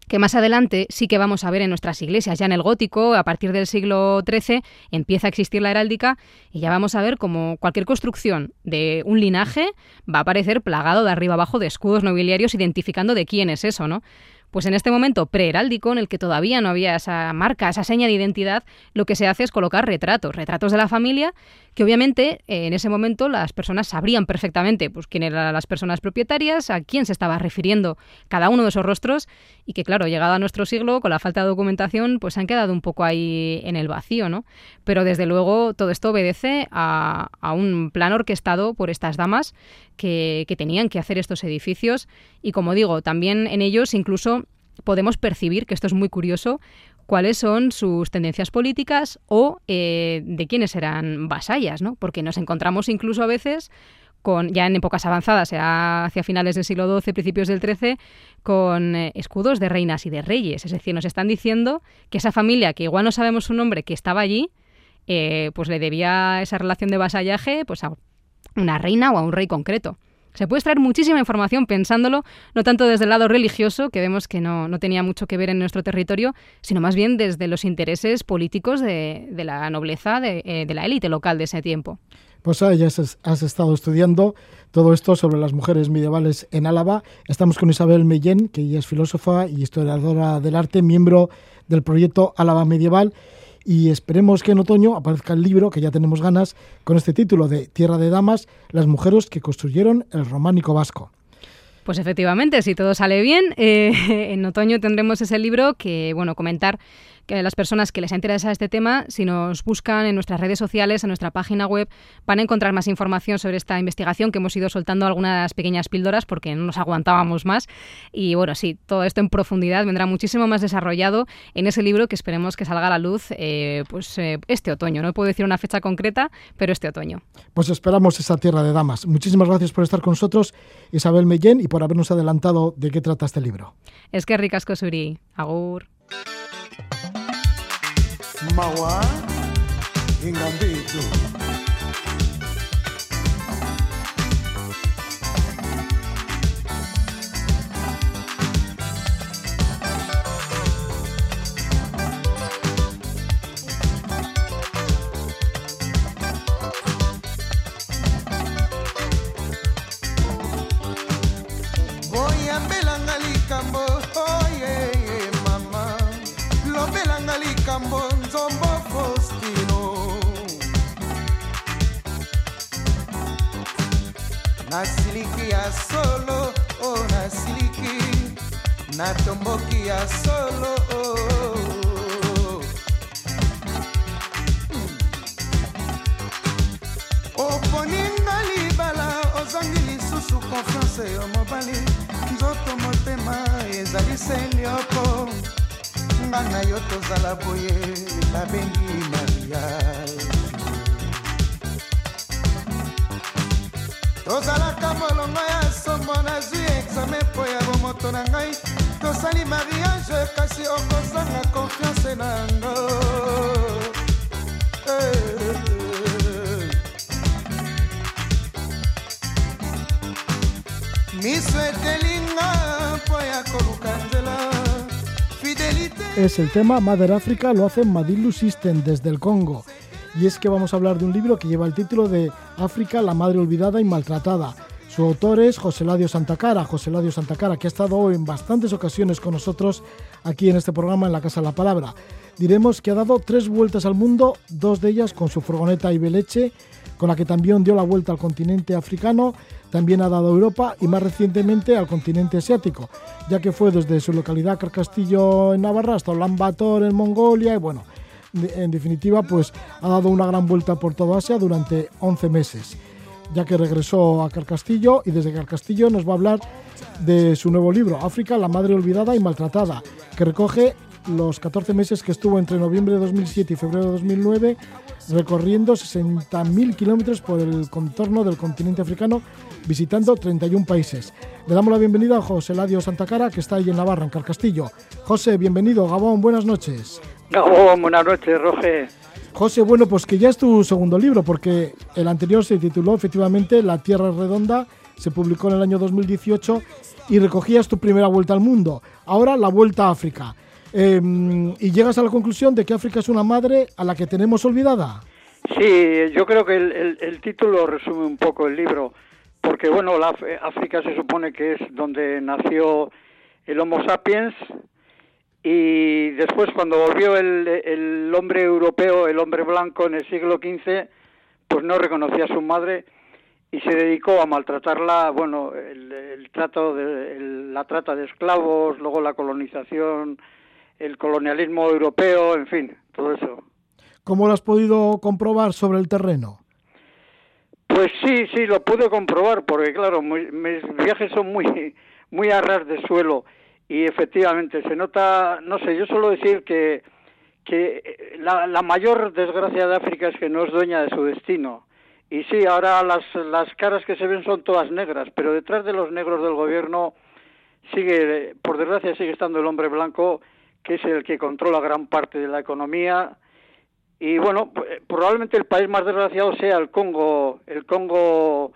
C: que más adelante sí que vamos a ver en nuestras iglesias. Ya en el gótico, a partir del siglo XIII, empieza a existir la heráldica y ya vamos a ver como cualquier construcción de un linaje va a aparecer plagado de arriba abajo de escudos nobiliarios identificando de quién es eso, ¿no? Pues en este momento preheráldico, en el que todavía no había esa marca, esa seña de identidad, lo que se hace es colocar retratos, retratos de la familia, que obviamente eh, en ese momento las personas sabrían perfectamente pues, quién eran las personas propietarias, a quién se estaba refiriendo cada uno de esos rostros, y que claro, llegado a nuestro siglo, con la falta de documentación, pues han quedado un poco ahí en el vacío, ¿no? Pero desde luego todo esto obedece a, un plan orquestado por estas damas que, tenían que hacer estos edificios, y como digo, también en ellos incluso podemos percibir, que esto es muy curioso, cuáles son sus tendencias políticas o eh, de quiénes eran vasallas, ¿no? Porque nos encontramos incluso a veces con, ya en épocas avanzadas, hacia finales del siglo XII, principios del XIII, con eh, escudos de reinas y de reyes. Es decir, nos están diciendo que esa familia, que igual no sabemos su nombre, que estaba allí, eh, pues le debía esa relación de vasallaje pues, a una reina o a un rey concreto. Se puede extraer muchísima información pensándolo, no tanto desde el lado religioso, que vemos que no, tenía mucho que ver en nuestro territorio, sino más bien desde los intereses políticos de, la nobleza, eh, de, la élite local de ese tiempo.
A: Pues ya has, estado estudiando todo esto sobre las mujeres medievales en Álava. Estamos con Isabel Mellén, que ella es filósofa y historiadora del arte, miembro del proyecto Álava Medieval y esperemos que en otoño aparezca el libro, que ya tenemos ganas, con este título de Tierra de Damas, las mujeres que construyeron el románico vasco.
C: Pues efectivamente, si todo sale bien, eh, en otoño tendremos ese libro que, bueno, comentar que las personas que les interesa este tema, si nos buscan en nuestras redes sociales, en nuestra página web, van a encontrar más información sobre esta investigación que hemos ido soltando algunas pequeñas píldoras porque no nos aguantábamos más. Y bueno, sí, todo esto en profundidad vendrá muchísimo más desarrollado en ese libro que esperemos que salga a la luz eh, pues eh, este otoño. No puedo decir una fecha concreta, pero este otoño.
A: Pues esperamos esa tierra de damas. Muchísimas gracias por estar con nosotros, Isabel Mellén, y por habernos adelantado de qué trata este libro.
C: Es que ricasco suri. Agur.
D: Mawa oye oh yeah, mama. Lobelanga likambo nasiliki ya solo o oh, nasiliki. Natomboki ya solo oh. oponinga libala ozangi lisusu konfiance yo mobali. Nzoto motema ezali se lioko nga na yo tozala boye babengi mariage tozalaka molongo ya sombo nazwi exame mpo ya bomoto na ngai. Tosali mariage kasi okozanga konfiance na yango. Miso etelinga mpo ya koluka nzela.
A: Es el tema Mother Africa, lo hace Madilu System desde el Congo. Y es que vamos a hablar de un libro que lleva el título de África, la madre olvidada y maltratada. Su autor es José Ladio Santacara, José Ladio Santacara, que ha estado en bastantes ocasiones con nosotros aquí en este programa en la Casa de la Palabra. Diremos que ha dado tres vueltas al mundo, dos de ellas con su furgoneta Ibeleche, con la que también dio la vuelta al continente africano también ha dado a Europa y más recientemente al continente asiático, ya que fue desde su localidad Carcastillo en Navarra hasta Ulaanbaatar en Mongolia y bueno, en definitiva pues ha dado una gran vuelta por toda Asia durante 11 meses, ya que regresó a Carcastillo y desde Carcastillo nos va a hablar de su nuevo libro, África, la madre olvidada y maltratada, que recoge los 14 meses que estuvo entre noviembre de 2007 y febrero de 2009 recorriendo 60.000 kilómetros por el contorno del continente africano, visitando 31 países. Le damos la bienvenida a José Ladio Santacara, que está ahí en Navarra, en Carcastillo. José, bienvenido. Gabón, buenas noches.
E: Gabón, buenas noches, Roge.
A: José, bueno, pues que ya es tu segundo libro, porque el anterior se tituló efectivamente La Tierra Redonda, se publicó en el año 2018 y recogías tu primera vuelta al mundo. Ahora la vuelta a África. Em, y llegas a la conclusión de que África es una madre a la que tenemos olvidada.
E: Sí, yo creo que el, título resume un poco el libro, porque bueno, la, África se supone que es donde nació el Homo sapiens, y después cuando volvió el, el hombre europeo, el hombre blanco en el siglo XV, pues no reconocía a su madre y se dedicó a maltratarla, bueno, el, trato de la trata de esclavos, luego la colonización, el colonialismo europeo, en fin, todo eso.
A: ¿Cómo lo has podido comprobar sobre el terreno?
E: Pues sí, sí, lo pude comprobar, porque claro, mis viajes son muy, muy a ras de suelo y efectivamente se nota, no sé, yo suelo decir que, que la, la mayor desgracia de África es que no es dueña de su destino y sí, ahora las, las caras que se ven son todas negras, pero detrás de los negros del gobierno sigue, por desgracia, sigue estando el hombre blanco, que es el que controla gran parte de la economía. Y bueno, probablemente el país más desgraciado sea el Congo, el Congo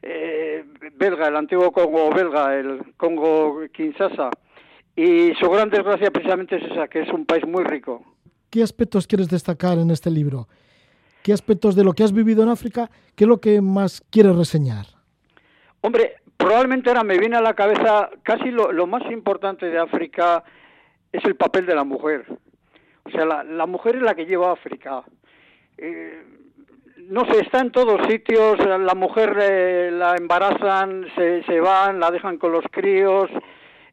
E: eh, belga, el antiguo Congo belga, el Congo Kinshasa. Y su gran desgracia precisamente es esa, que es un país muy rico.
A: ¿Qué aspectos quieres destacar en este libro? ¿Qué aspectos de lo que has vivido en África, qué es lo que más quieres reseñar?
E: Hombre, probablemente ahora me viene a la cabeza casi lo, más importante de África es el papel de la mujer. O sea, la, mujer es la que lleva a África. Eh, no sé, está en todos sitios, la mujer eh, la embarazan, se, se van, la dejan con los críos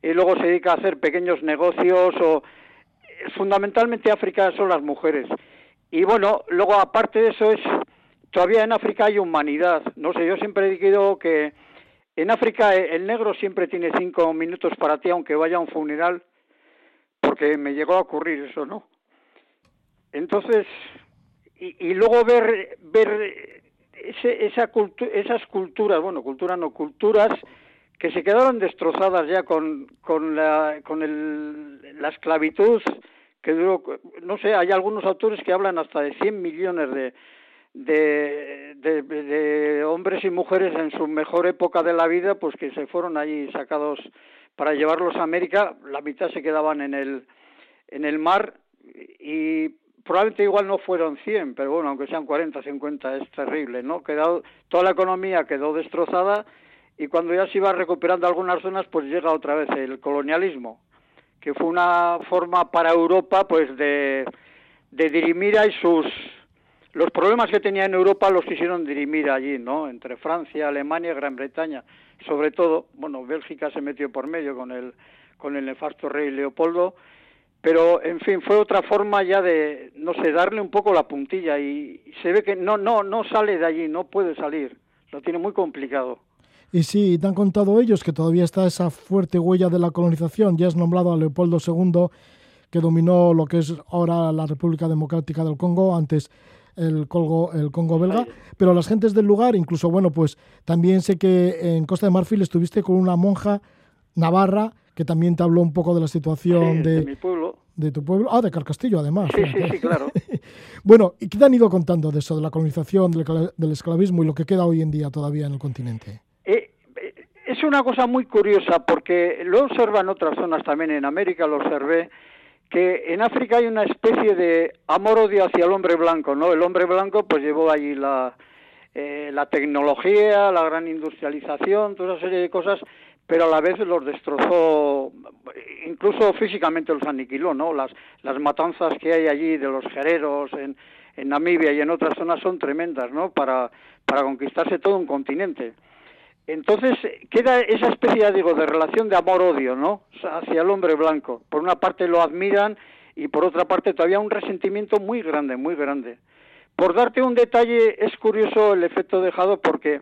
E: y luego se dedica a hacer pequeños negocios o fundamentalmente África son las mujeres. Y bueno, luego aparte de eso es, todavía en África hay humanidad. No sé, yo siempre he dicho que en África el negro siempre tiene cinco minutos para ti, aunque vaya a un funeral, porque me llegó a ocurrir eso, ¿no? Entonces, y, luego ver, ver ese, esa esas culturas, bueno, culturas no, culturas que se quedaron destrozadas ya con, con, la, con el, la esclavitud que duró, no sé, hay algunos autores que hablan hasta de 100 millones de, de, de, hombres y mujeres en su mejor época de la vida, pues que se fueron allí sacados para llevarlos a América, la mitad se quedaban en el, en el mar y probablemente igual no fueron 100, pero bueno, aunque sean 40, 50, es terrible, ¿no? Quedado, toda la economía quedó destrozada y cuando ya se iba recuperando algunas zonas, pues llega otra vez el colonialismo que fue una forma para Europa pues de, dirimir ahí sus los problemas que tenía en Europa los quisieron dirimir allí, ¿no? Entre Francia, Alemania y Gran Bretaña. Sobre todo, bueno, Bélgica se metió por medio con el con el nefasto rey Leopoldo, pero en fin, fue otra forma ya de no sé, darle un poco la puntilla y, y se ve que no no no sale de allí, no puede salir. Lo tiene muy complicado.
A: Y sí, te han contado ellos que todavía está esa fuerte huella de la colonización. Ya has nombrado a Leopoldo II, que dominó lo que es ahora la República Democrática del Congo, antes el Congo, el Congo belga, pero las gentes del lugar, incluso, bueno, pues también sé que en Costa de Marfil estuviste con una monja navarra que también te habló un poco de la situación de,
E: de, mi pueblo.
A: De tu pueblo. Ah, de Carcastillo, además.
E: Sí, sí, sí, claro.
A: bueno, ¿y qué te han ido contando de eso, de la colonización, del esclavismo y lo que queda hoy en día todavía en el continente?
E: Es una cosa muy curiosa porque lo observan otras zonas también en América, lo observé, que en África hay una especie de amor-odio hacia el hombre blanco, ¿no? El hombre blanco pues llevó allí la, eh, la tecnología, la gran industrialización, toda esa serie de cosas, pero a la vez los destrozó, incluso físicamente los aniquiló, ¿no? Las, las matanzas que hay allí de los gereros en, Namibia y en otras zonas son tremendas, ¿no? Para conquistarse todo un continente. Entonces queda esa especie, digo, de relación de amor-odio, ¿no? Hacia el hombre blanco. Por una parte lo admiran y por otra parte todavía un resentimiento muy grande, muy grande. Por darte un detalle, es curioso el efecto dejado porque,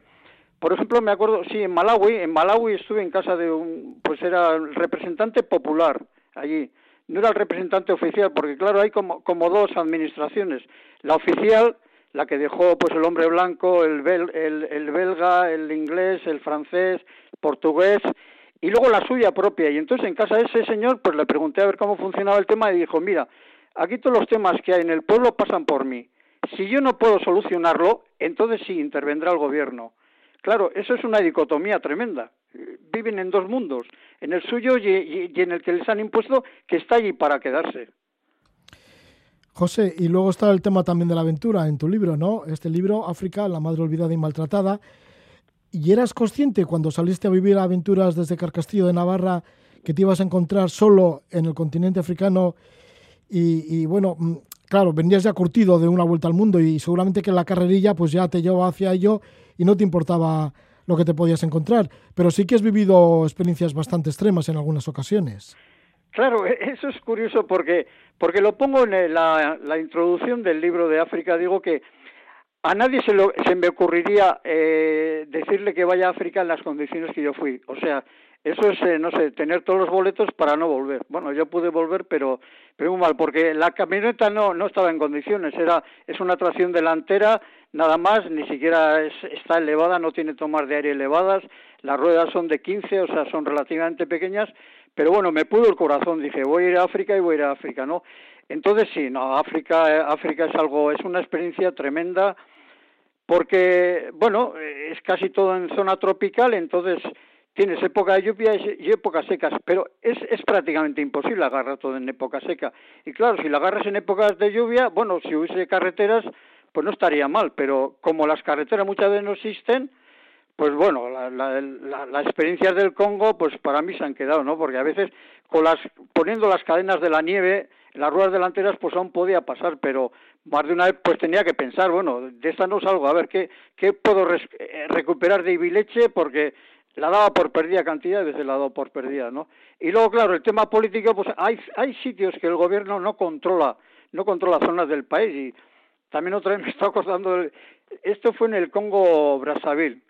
E: por ejemplo, me acuerdo, sí, en Malawi, en Malawi estuve en casa de un, pues era el representante popular allí. No era el representante oficial, porque claro, hay como, como dos administraciones. La oficial, la que dejó pues el hombre blanco, el, el, belga, el inglés, el francés, portugués y luego la suya propia. Y entonces en casa de ese señor pues le pregunté a ver cómo funcionaba el tema y dijo, mira, aquí todos los temas que hay en el pueblo pasan por mí. Si yo no puedo solucionarlo, entonces sí intervendrá el gobierno. Claro, eso es una dicotomía tremenda. Viven en dos mundos, en el suyo y en el que les han impuesto que está allí para quedarse.
A: José, y luego está el tema también de la aventura en tu libro, ¿no? Este libro, África, la madre olvidada y maltratada. ¿Y eras consciente cuando saliste a vivir aventuras desde Carcastillo de Navarra que te ibas a encontrar solo en el continente africano y, bueno, mm, claro, venías ya curtido de una vuelta al mundo y seguramente que la carrerilla pues ya te llevaba hacia ello y no te importaba lo que te podías encontrar, pero sí que has vivido experiencias bastante extremas en algunas ocasiones.
E: Claro, e-, eso es curioso porque, porque lo pongo en la, la introducción del libro de África, digo que a nadie se, lo, se me ocurriría eh, decirle que vaya a África en las condiciones que yo fui. O sea, eso es, eh, no sé, tener todos los boletos para no volver. Bueno, yo pude volver, pero, pero muy mal, porque la camioneta no, no estaba en condiciones. Era, es una tracción delantera, nada más, ni siquiera está elevada, no tiene tomas de aire elevadas. Las ruedas son de 15, o sea, son relativamente pequeñas. Pero bueno, me pudo el corazón. Dije, voy a ir a África y voy a ir a África, ¿no? Entonces sí, no, África, África es algo, es una experiencia tremenda porque, bueno, es casi todo en zona tropical, entonces tienes época de lluvia y épocas secas, pero es, es prácticamente imposible agarrar todo en época seca. Y claro, si lo agarras en épocas de lluvia, bueno, si hubiese carreteras, pues no estaría mal, pero como las carreteras muchas veces no existen, pues bueno, la, la, las experiencias del Congo, pues para mí se han quedado, ¿no? Porque a veces con las, poniendo las cadenas de la nieve, las ruedas delanteras pues aún podía pasar, pero más de una vez pues tenía que pensar, bueno, de esta no salgo, a ver qué, qué puedo eh, recuperar de Ibileche porque la daba por perdida cantidad, veces la dado por perdida, ¿no? Y luego, claro, el tema político, pues hay, hay sitios que el gobierno no controla, no controla zonas del país y también otra vez me está acordando, esto fue en el Congo Brazzaville,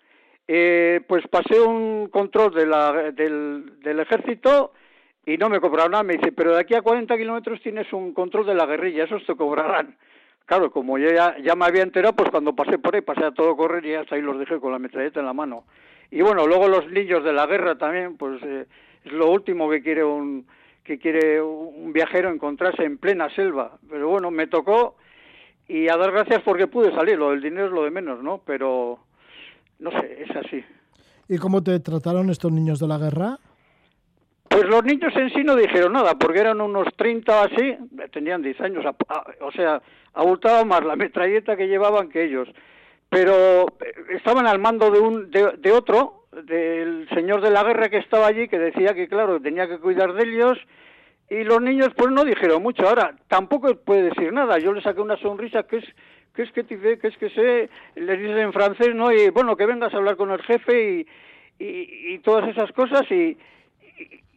E: eh, pues pasé un control de la, del, del ejército y no me cobraron nada. Me dice, pero de aquí a 40 kilómetros tienes un control de la guerrilla, esos te cobrarán. Claro, como yo ya, ya me había enterado, pues cuando pasé por ahí, pasé a todo correr y hasta ahí los dejé con la metralleta en la mano. Y bueno, luego los niños de la guerra también, pues eh, es lo último que quiere un que quiere un viajero encontrarse en plena selva. Pero bueno, me tocó y a dar gracias porque pude salir. Lo del dinero es lo de menos, ¿no? Pero no sé, es así.
A: ¿Y cómo te trataron estos niños de la guerra?
E: Pues los niños en sí no dijeron nada, porque eran unos 30 o así, tenían 10 años, o sea, abultaba más la metralleta que llevaban que ellos. Pero eh, estaban al mando de, un, de, otro, del señor de la guerra que estaba allí, que decía que, claro, tenía que cuidar de ellos, y los niños pues no dijeron mucho. Ahora, tampoco puede decir nada. Yo le saqué una sonrisa que es que es que te que es que sé, le dices en francés, ¿no? Y bueno, que vengas a hablar con el jefe y, y, todas esas cosas y,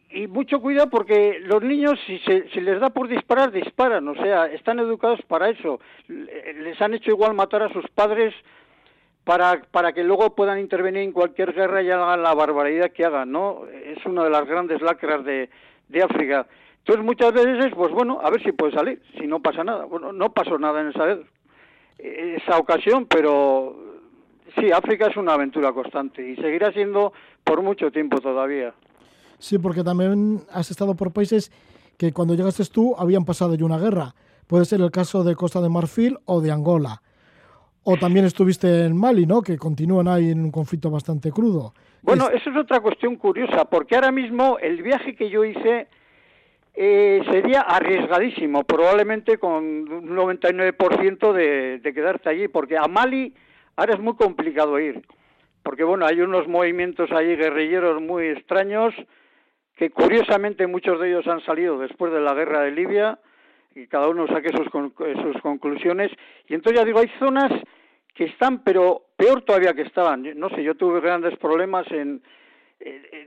E: y mucho cuidado porque los niños si se si les da por disparar disparan. O sea están educados para eso. Les han hecho igual matar a sus padres para para que luego puedan intervenir en cualquier guerra y hagan la barbaridad que hagan no es una de las grandes lacras de, de África. Entonces muchas veces pues bueno a ver si puede salir si no pasa nada. Bueno no pasó nada en esa esa ocasión pero sí África es una aventura constante y seguirá siendo por mucho tiempo todavía
A: Sí, porque también has estado por países que cuando llegaste tú habían pasado ya una guerra. Puede ser el caso de Costa de Marfil o de Angola. O también estuviste en Mali, ¿no? Que continúan ahí en un conflicto bastante crudo.
E: Bueno, eso es otra cuestión curiosa, porque ahora mismo el viaje que yo hice eh, sería arriesgadísimo, probablemente con un 99% de, de quedarte allí, porque a Mali ahora es muy complicado ir, porque bueno, hay unos movimientos allí guerrilleros muy extraños, que curiosamente muchos de ellos han salido después de la guerra de Libia y cada uno saque sus, sus conclusiones. Y entonces ya digo, hay zonas que están, pero peor todavía que estaban. No sé, yo tuve grandes problemas en,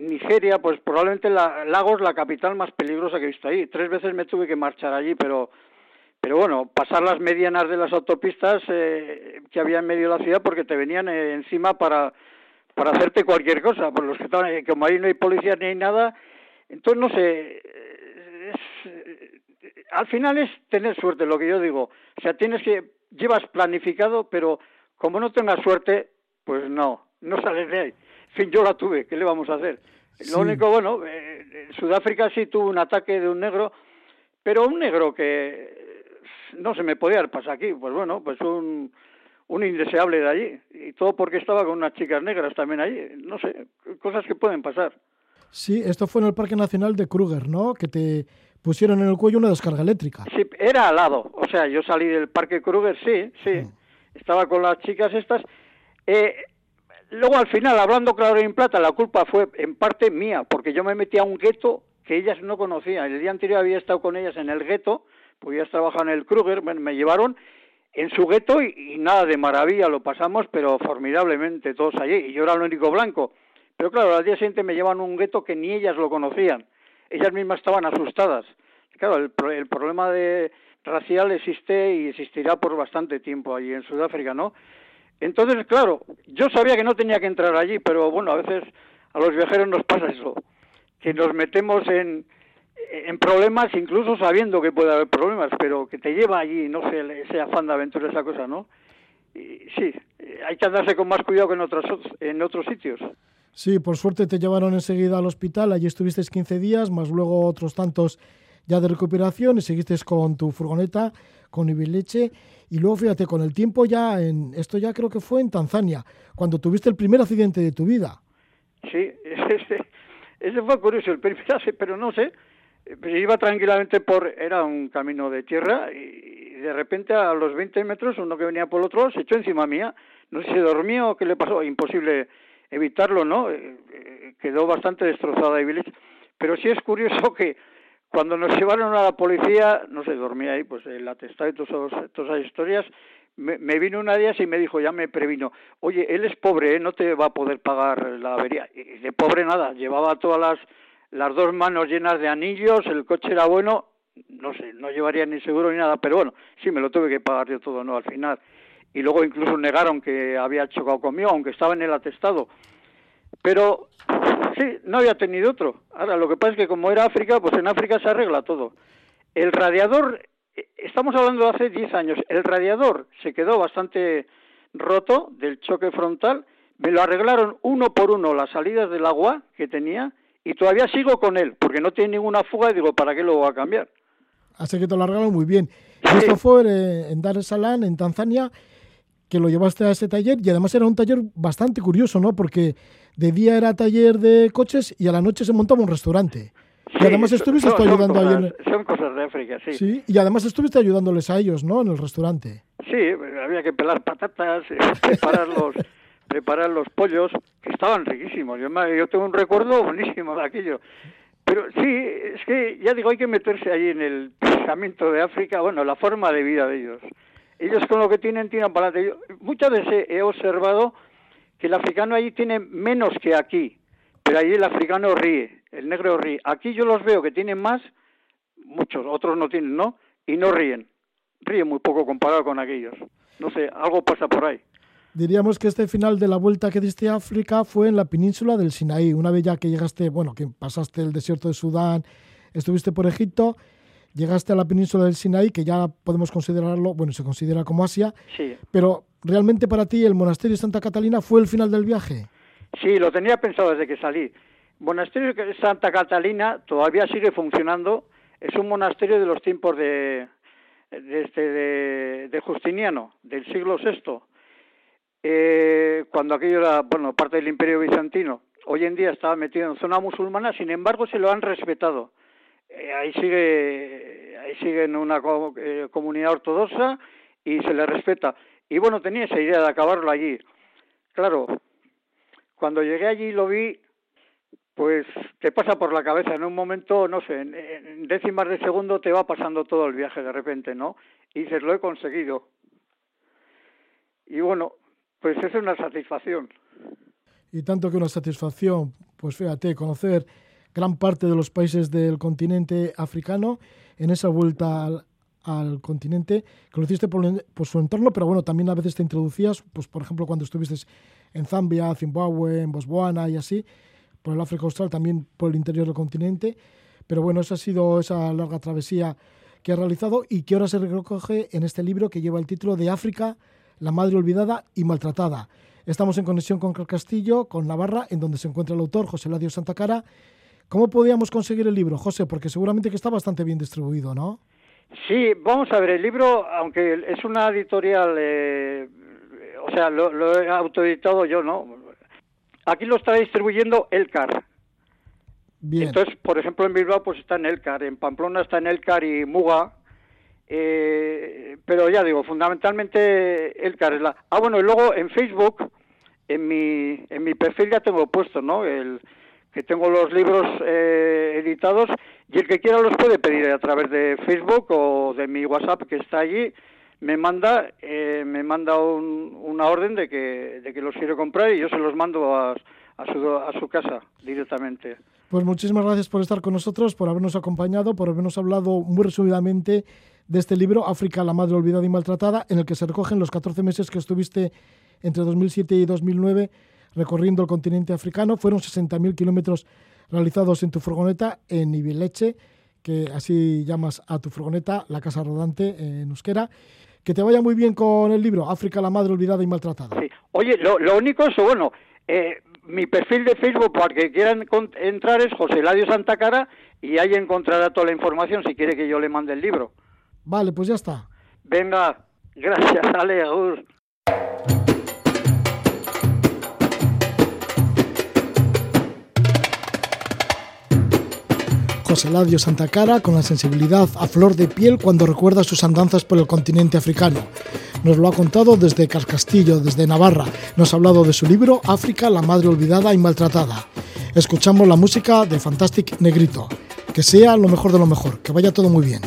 E: Nigeria, pues probablemente la, Lagos, la capital más peligrosa que he visto ahí. Tres veces me tuve que marchar allí, pero pero bueno, pasar las medianas de las autopistas eh, que había en medio de la ciudad porque te venían eh, encima para, para hacerte cualquier cosa. Por los que estaban, como ahí no hay policía ni hay nada, entonces, no sé, al final es tener suerte, lo que yo digo. O sea, tienes que, llevas planificado, pero como no tengas suerte, pues no, no sales de ahí. Fin, yo la tuve, ¿qué le vamos a hacer? Lo único, bueno, eh, Sudáfrica sí tuvo un ataque de un negro, pero un negro que no se me podía pasar aquí, pues bueno, pues un, un indeseable de allí. Y todo porque estaba con unas chicas negras también allí. No sé, cosas que pueden pasar.
A: Sí, esto fue en el Parque Nacional de Kruger, ¿no? Que te pusieron en el cuello una descarga eléctrica.
E: Sí, era al lado. O sea, yo salí del Parque Kruger, sí, sí. Mm. Estaba con las chicas estas. Eh, luego, al final, hablando claro en plata, la culpa fue en parte mía, porque yo me metí a un gueto que ellas no conocían. El día anterior había estado con ellas en el gueto, pues ellas trabajan en el Kruger, me llevaron en su gueto y, nada de maravilla, lo pasamos, pero formidablemente todos allí, y yo era el único blanco. Pero claro, al día siguiente me llevan un gueto que ni ellas lo conocían. Ellas mismas estaban asustadas. Claro, el, el problema de racial existe y existirá por bastante tiempo allí en Sudáfrica, ¿no? Entonces, claro, yo sabía que no tenía que entrar allí, pero bueno, a veces a los viajeros nos pasa eso, que nos metemos en, en problemas incluso sabiendo que puede haber problemas, pero que te lleva allí, no sé, ese afán de aventura, esa cosa, ¿no? Y, sí, hay que andarse con más cuidado que en otros, en otros sitios.
A: Sí, por suerte te llevaron enseguida al hospital, allí estuviste 15 días, más luego otros tantos ya de recuperación y seguiste con tu furgoneta, con Ibileche. Y luego, fíjate, con el tiempo ya, en esto ya creo que fue en Tanzania, cuando tuviste el primer accidente de tu vida.
E: Sí, ese, ese fue curioso, el primer pero no sé, pues iba tranquilamente por, era un camino de tierra y de repente a los 20 metros uno que venía por el otro se echó encima mía. No sé si dormía o qué le pasó, imposible evitarlo, ¿no? Eh, eh, quedó bastante destrozada Ibilich. Pero sí es curioso que cuando nos llevaron a la policía, no sé, dormía ahí, pues el atestado y todas, esas historias, me, vino una de ellas y me dijo, ya me previno, oye, él es pobre, ¿eh? no te va a poder pagar la avería. Y de pobre nada, llevaba todas las las dos manos llenas de anillos, el coche era bueno, no sé, no llevaría ni seguro ni nada, pero bueno, sí me lo tuve que pagar yo todo, ¿no? Al final. Y luego incluso negaron que había chocado conmigo, aunque estaba en el atestado. Pero sí, no había tenido otro. Ahora, lo que pasa es que como era África, pues en África se arregla todo. El radiador, estamos hablando de hace 10 años, el radiador se quedó bastante roto del choque frontal, me lo arreglaron uno por uno las salidas del agua que tenía y todavía sigo con él, porque no tiene ninguna fuga y digo, ¿para qué lo voy a cambiar?
A: Así que te lo arreglaron muy bien. Esto fue eh, en Dar es Salaam, en Tanzania, que lo llevaste a ese taller y además era un taller bastante curioso, ¿no? Porque de día era taller de coches y a la noche se montaba un restaurante. y además estuviste ayudando
E: a Son cosas de África, sí.
A: Sí, y además estuviste ayudándoles a ellos, ¿no? En el restaurante.
E: Sí, había que pelar patatas, eh, prepararlos preparar los pollos, que estaban riquísimos. Yo, yo tengo un recuerdo buenísimo de aquello. Pero sí, es que ya digo, hay que meterse ahí en el pensamiento de África, bueno, la forma de vida de ellos. Ellos con lo que tienen tiran para adelante. muchas veces he observado que el africano allí tiene menos que aquí, pero allí el africano ríe, el negro ríe. Aquí yo los veo que tienen más, muchos, otros no tienen, ¿no? Y no ríen. Ríen muy poco comparado con aquellos. No sé, algo pasa por ahí.
A: Diríamos que este final de la vuelta que diste a África fue en la península del Sinaí, una vez ya que llegaste, bueno, que pasaste el desierto de Sudán, estuviste por Egipto, llegaste a la península del Sinaí, que ya podemos considerarlo, bueno, se considera como Asia,
E: sí.
A: pero realmente para ti el monasterio de Santa Catalina fue el final del viaje.
E: Sí, lo tenía pensado desde que salí. Monasterio de Santa Catalina todavía sigue funcionando, es un monasterio de los tiempos de, de, este, de Justiniano, del siglo VI eh, cuando aquello era, bueno, parte del Imperio Bizantino. Hoy en día estaba metido en zona musulmana, sin embargo se lo han respetado. Eh, ahí sigue, ahí sigue en una eh, comunidad ortodoxa y se le respeta. Y bueno, tenía esa idea de acabarlo allí. Claro, cuando llegué allí lo vi, pues te pasa por la cabeza en un momento, no sé, en, décimas de segundo te va pasando todo el viaje de repente, ¿no? Y dices, lo he conseguido. Y bueno, pues es una satisfacción.
A: Y tanto que una satisfacción, pues fíjate, conocer gran parte de los países del continente africano en esa vuelta al, continente, que lo hiciste por, su entorno, pero bueno, también a veces te introducías, pues por ejemplo, cuando estuviste en Zambia, Zimbabue, en Botswana y así, por el África Austral, también por el interior del continente. Pero bueno, esa ha sido esa larga travesía que ha realizado y que ahora se recoge en este libro que lleva el título de África, la madre olvidada y maltratada. Estamos en conexión con Castillo, con Navarra, en donde se encuentra el autor José Ladio Santa Cara. ¿Cómo podíamos conseguir el libro, José? Porque seguramente que está bastante bien distribuido, ¿no?
E: Sí, vamos a ver, el libro, aunque es una editorial, eh, o sea, lo, he autoeditado yo, ¿no? Aquí lo está distribuyendo Elcar. Bien. Entonces, por ejemplo, en Bilbao pues está en Elcar, en Pamplona está en Elcar y Muga, eh, pero ya digo, fundamentalmente el Carela. Ah, bueno, y luego en Facebook, en mi, en mi perfil ya tengo puesto, ¿no? El que tengo los libros eh, editados y el que quiera los puede pedir a través de Facebook o de mi WhatsApp que está allí me manda eh, me manda una orden de que, de que los quiere comprar y yo se los mando a, a, su, a su casa directamente.
A: Pues muchísimas gracias por estar con nosotros, por habernos acompañado, por habernos hablado muy resumidamente de este libro, África, la madre olvidada y maltratada, en el que se recogen los 14 meses que estuviste entre 2007 y 2009 recorriendo el continente africano. Fueron 60.000 kilómetros realizados en tu furgoneta en Ibileche, que así llamas a tu furgoneta, la casa rodante en euskera. Que te vaya muy bien con el libro, África, la madre olvidada y maltratada.
E: Sí. Oye, lo, único es, bueno, eh, mi perfil de Facebook para que quieran entrar es José Ladio Santa Cara y ahí encontrará toda la información si quiere que yo le mande el libro.
A: Vale, pues ya está.
E: Venga, gracias, Ale,
A: José Ladio Santa Cara con la sensibilidad a flor de piel cuando recuerda sus andanzas por el continente africano. Nos lo ha contado desde Cascastillo, desde Navarra. Nos ha hablado de su libro África, la madre olvidada y maltratada. Escuchamos la música de Fantastic Negrito. Que sea lo mejor de lo mejor, que vaya todo muy bien.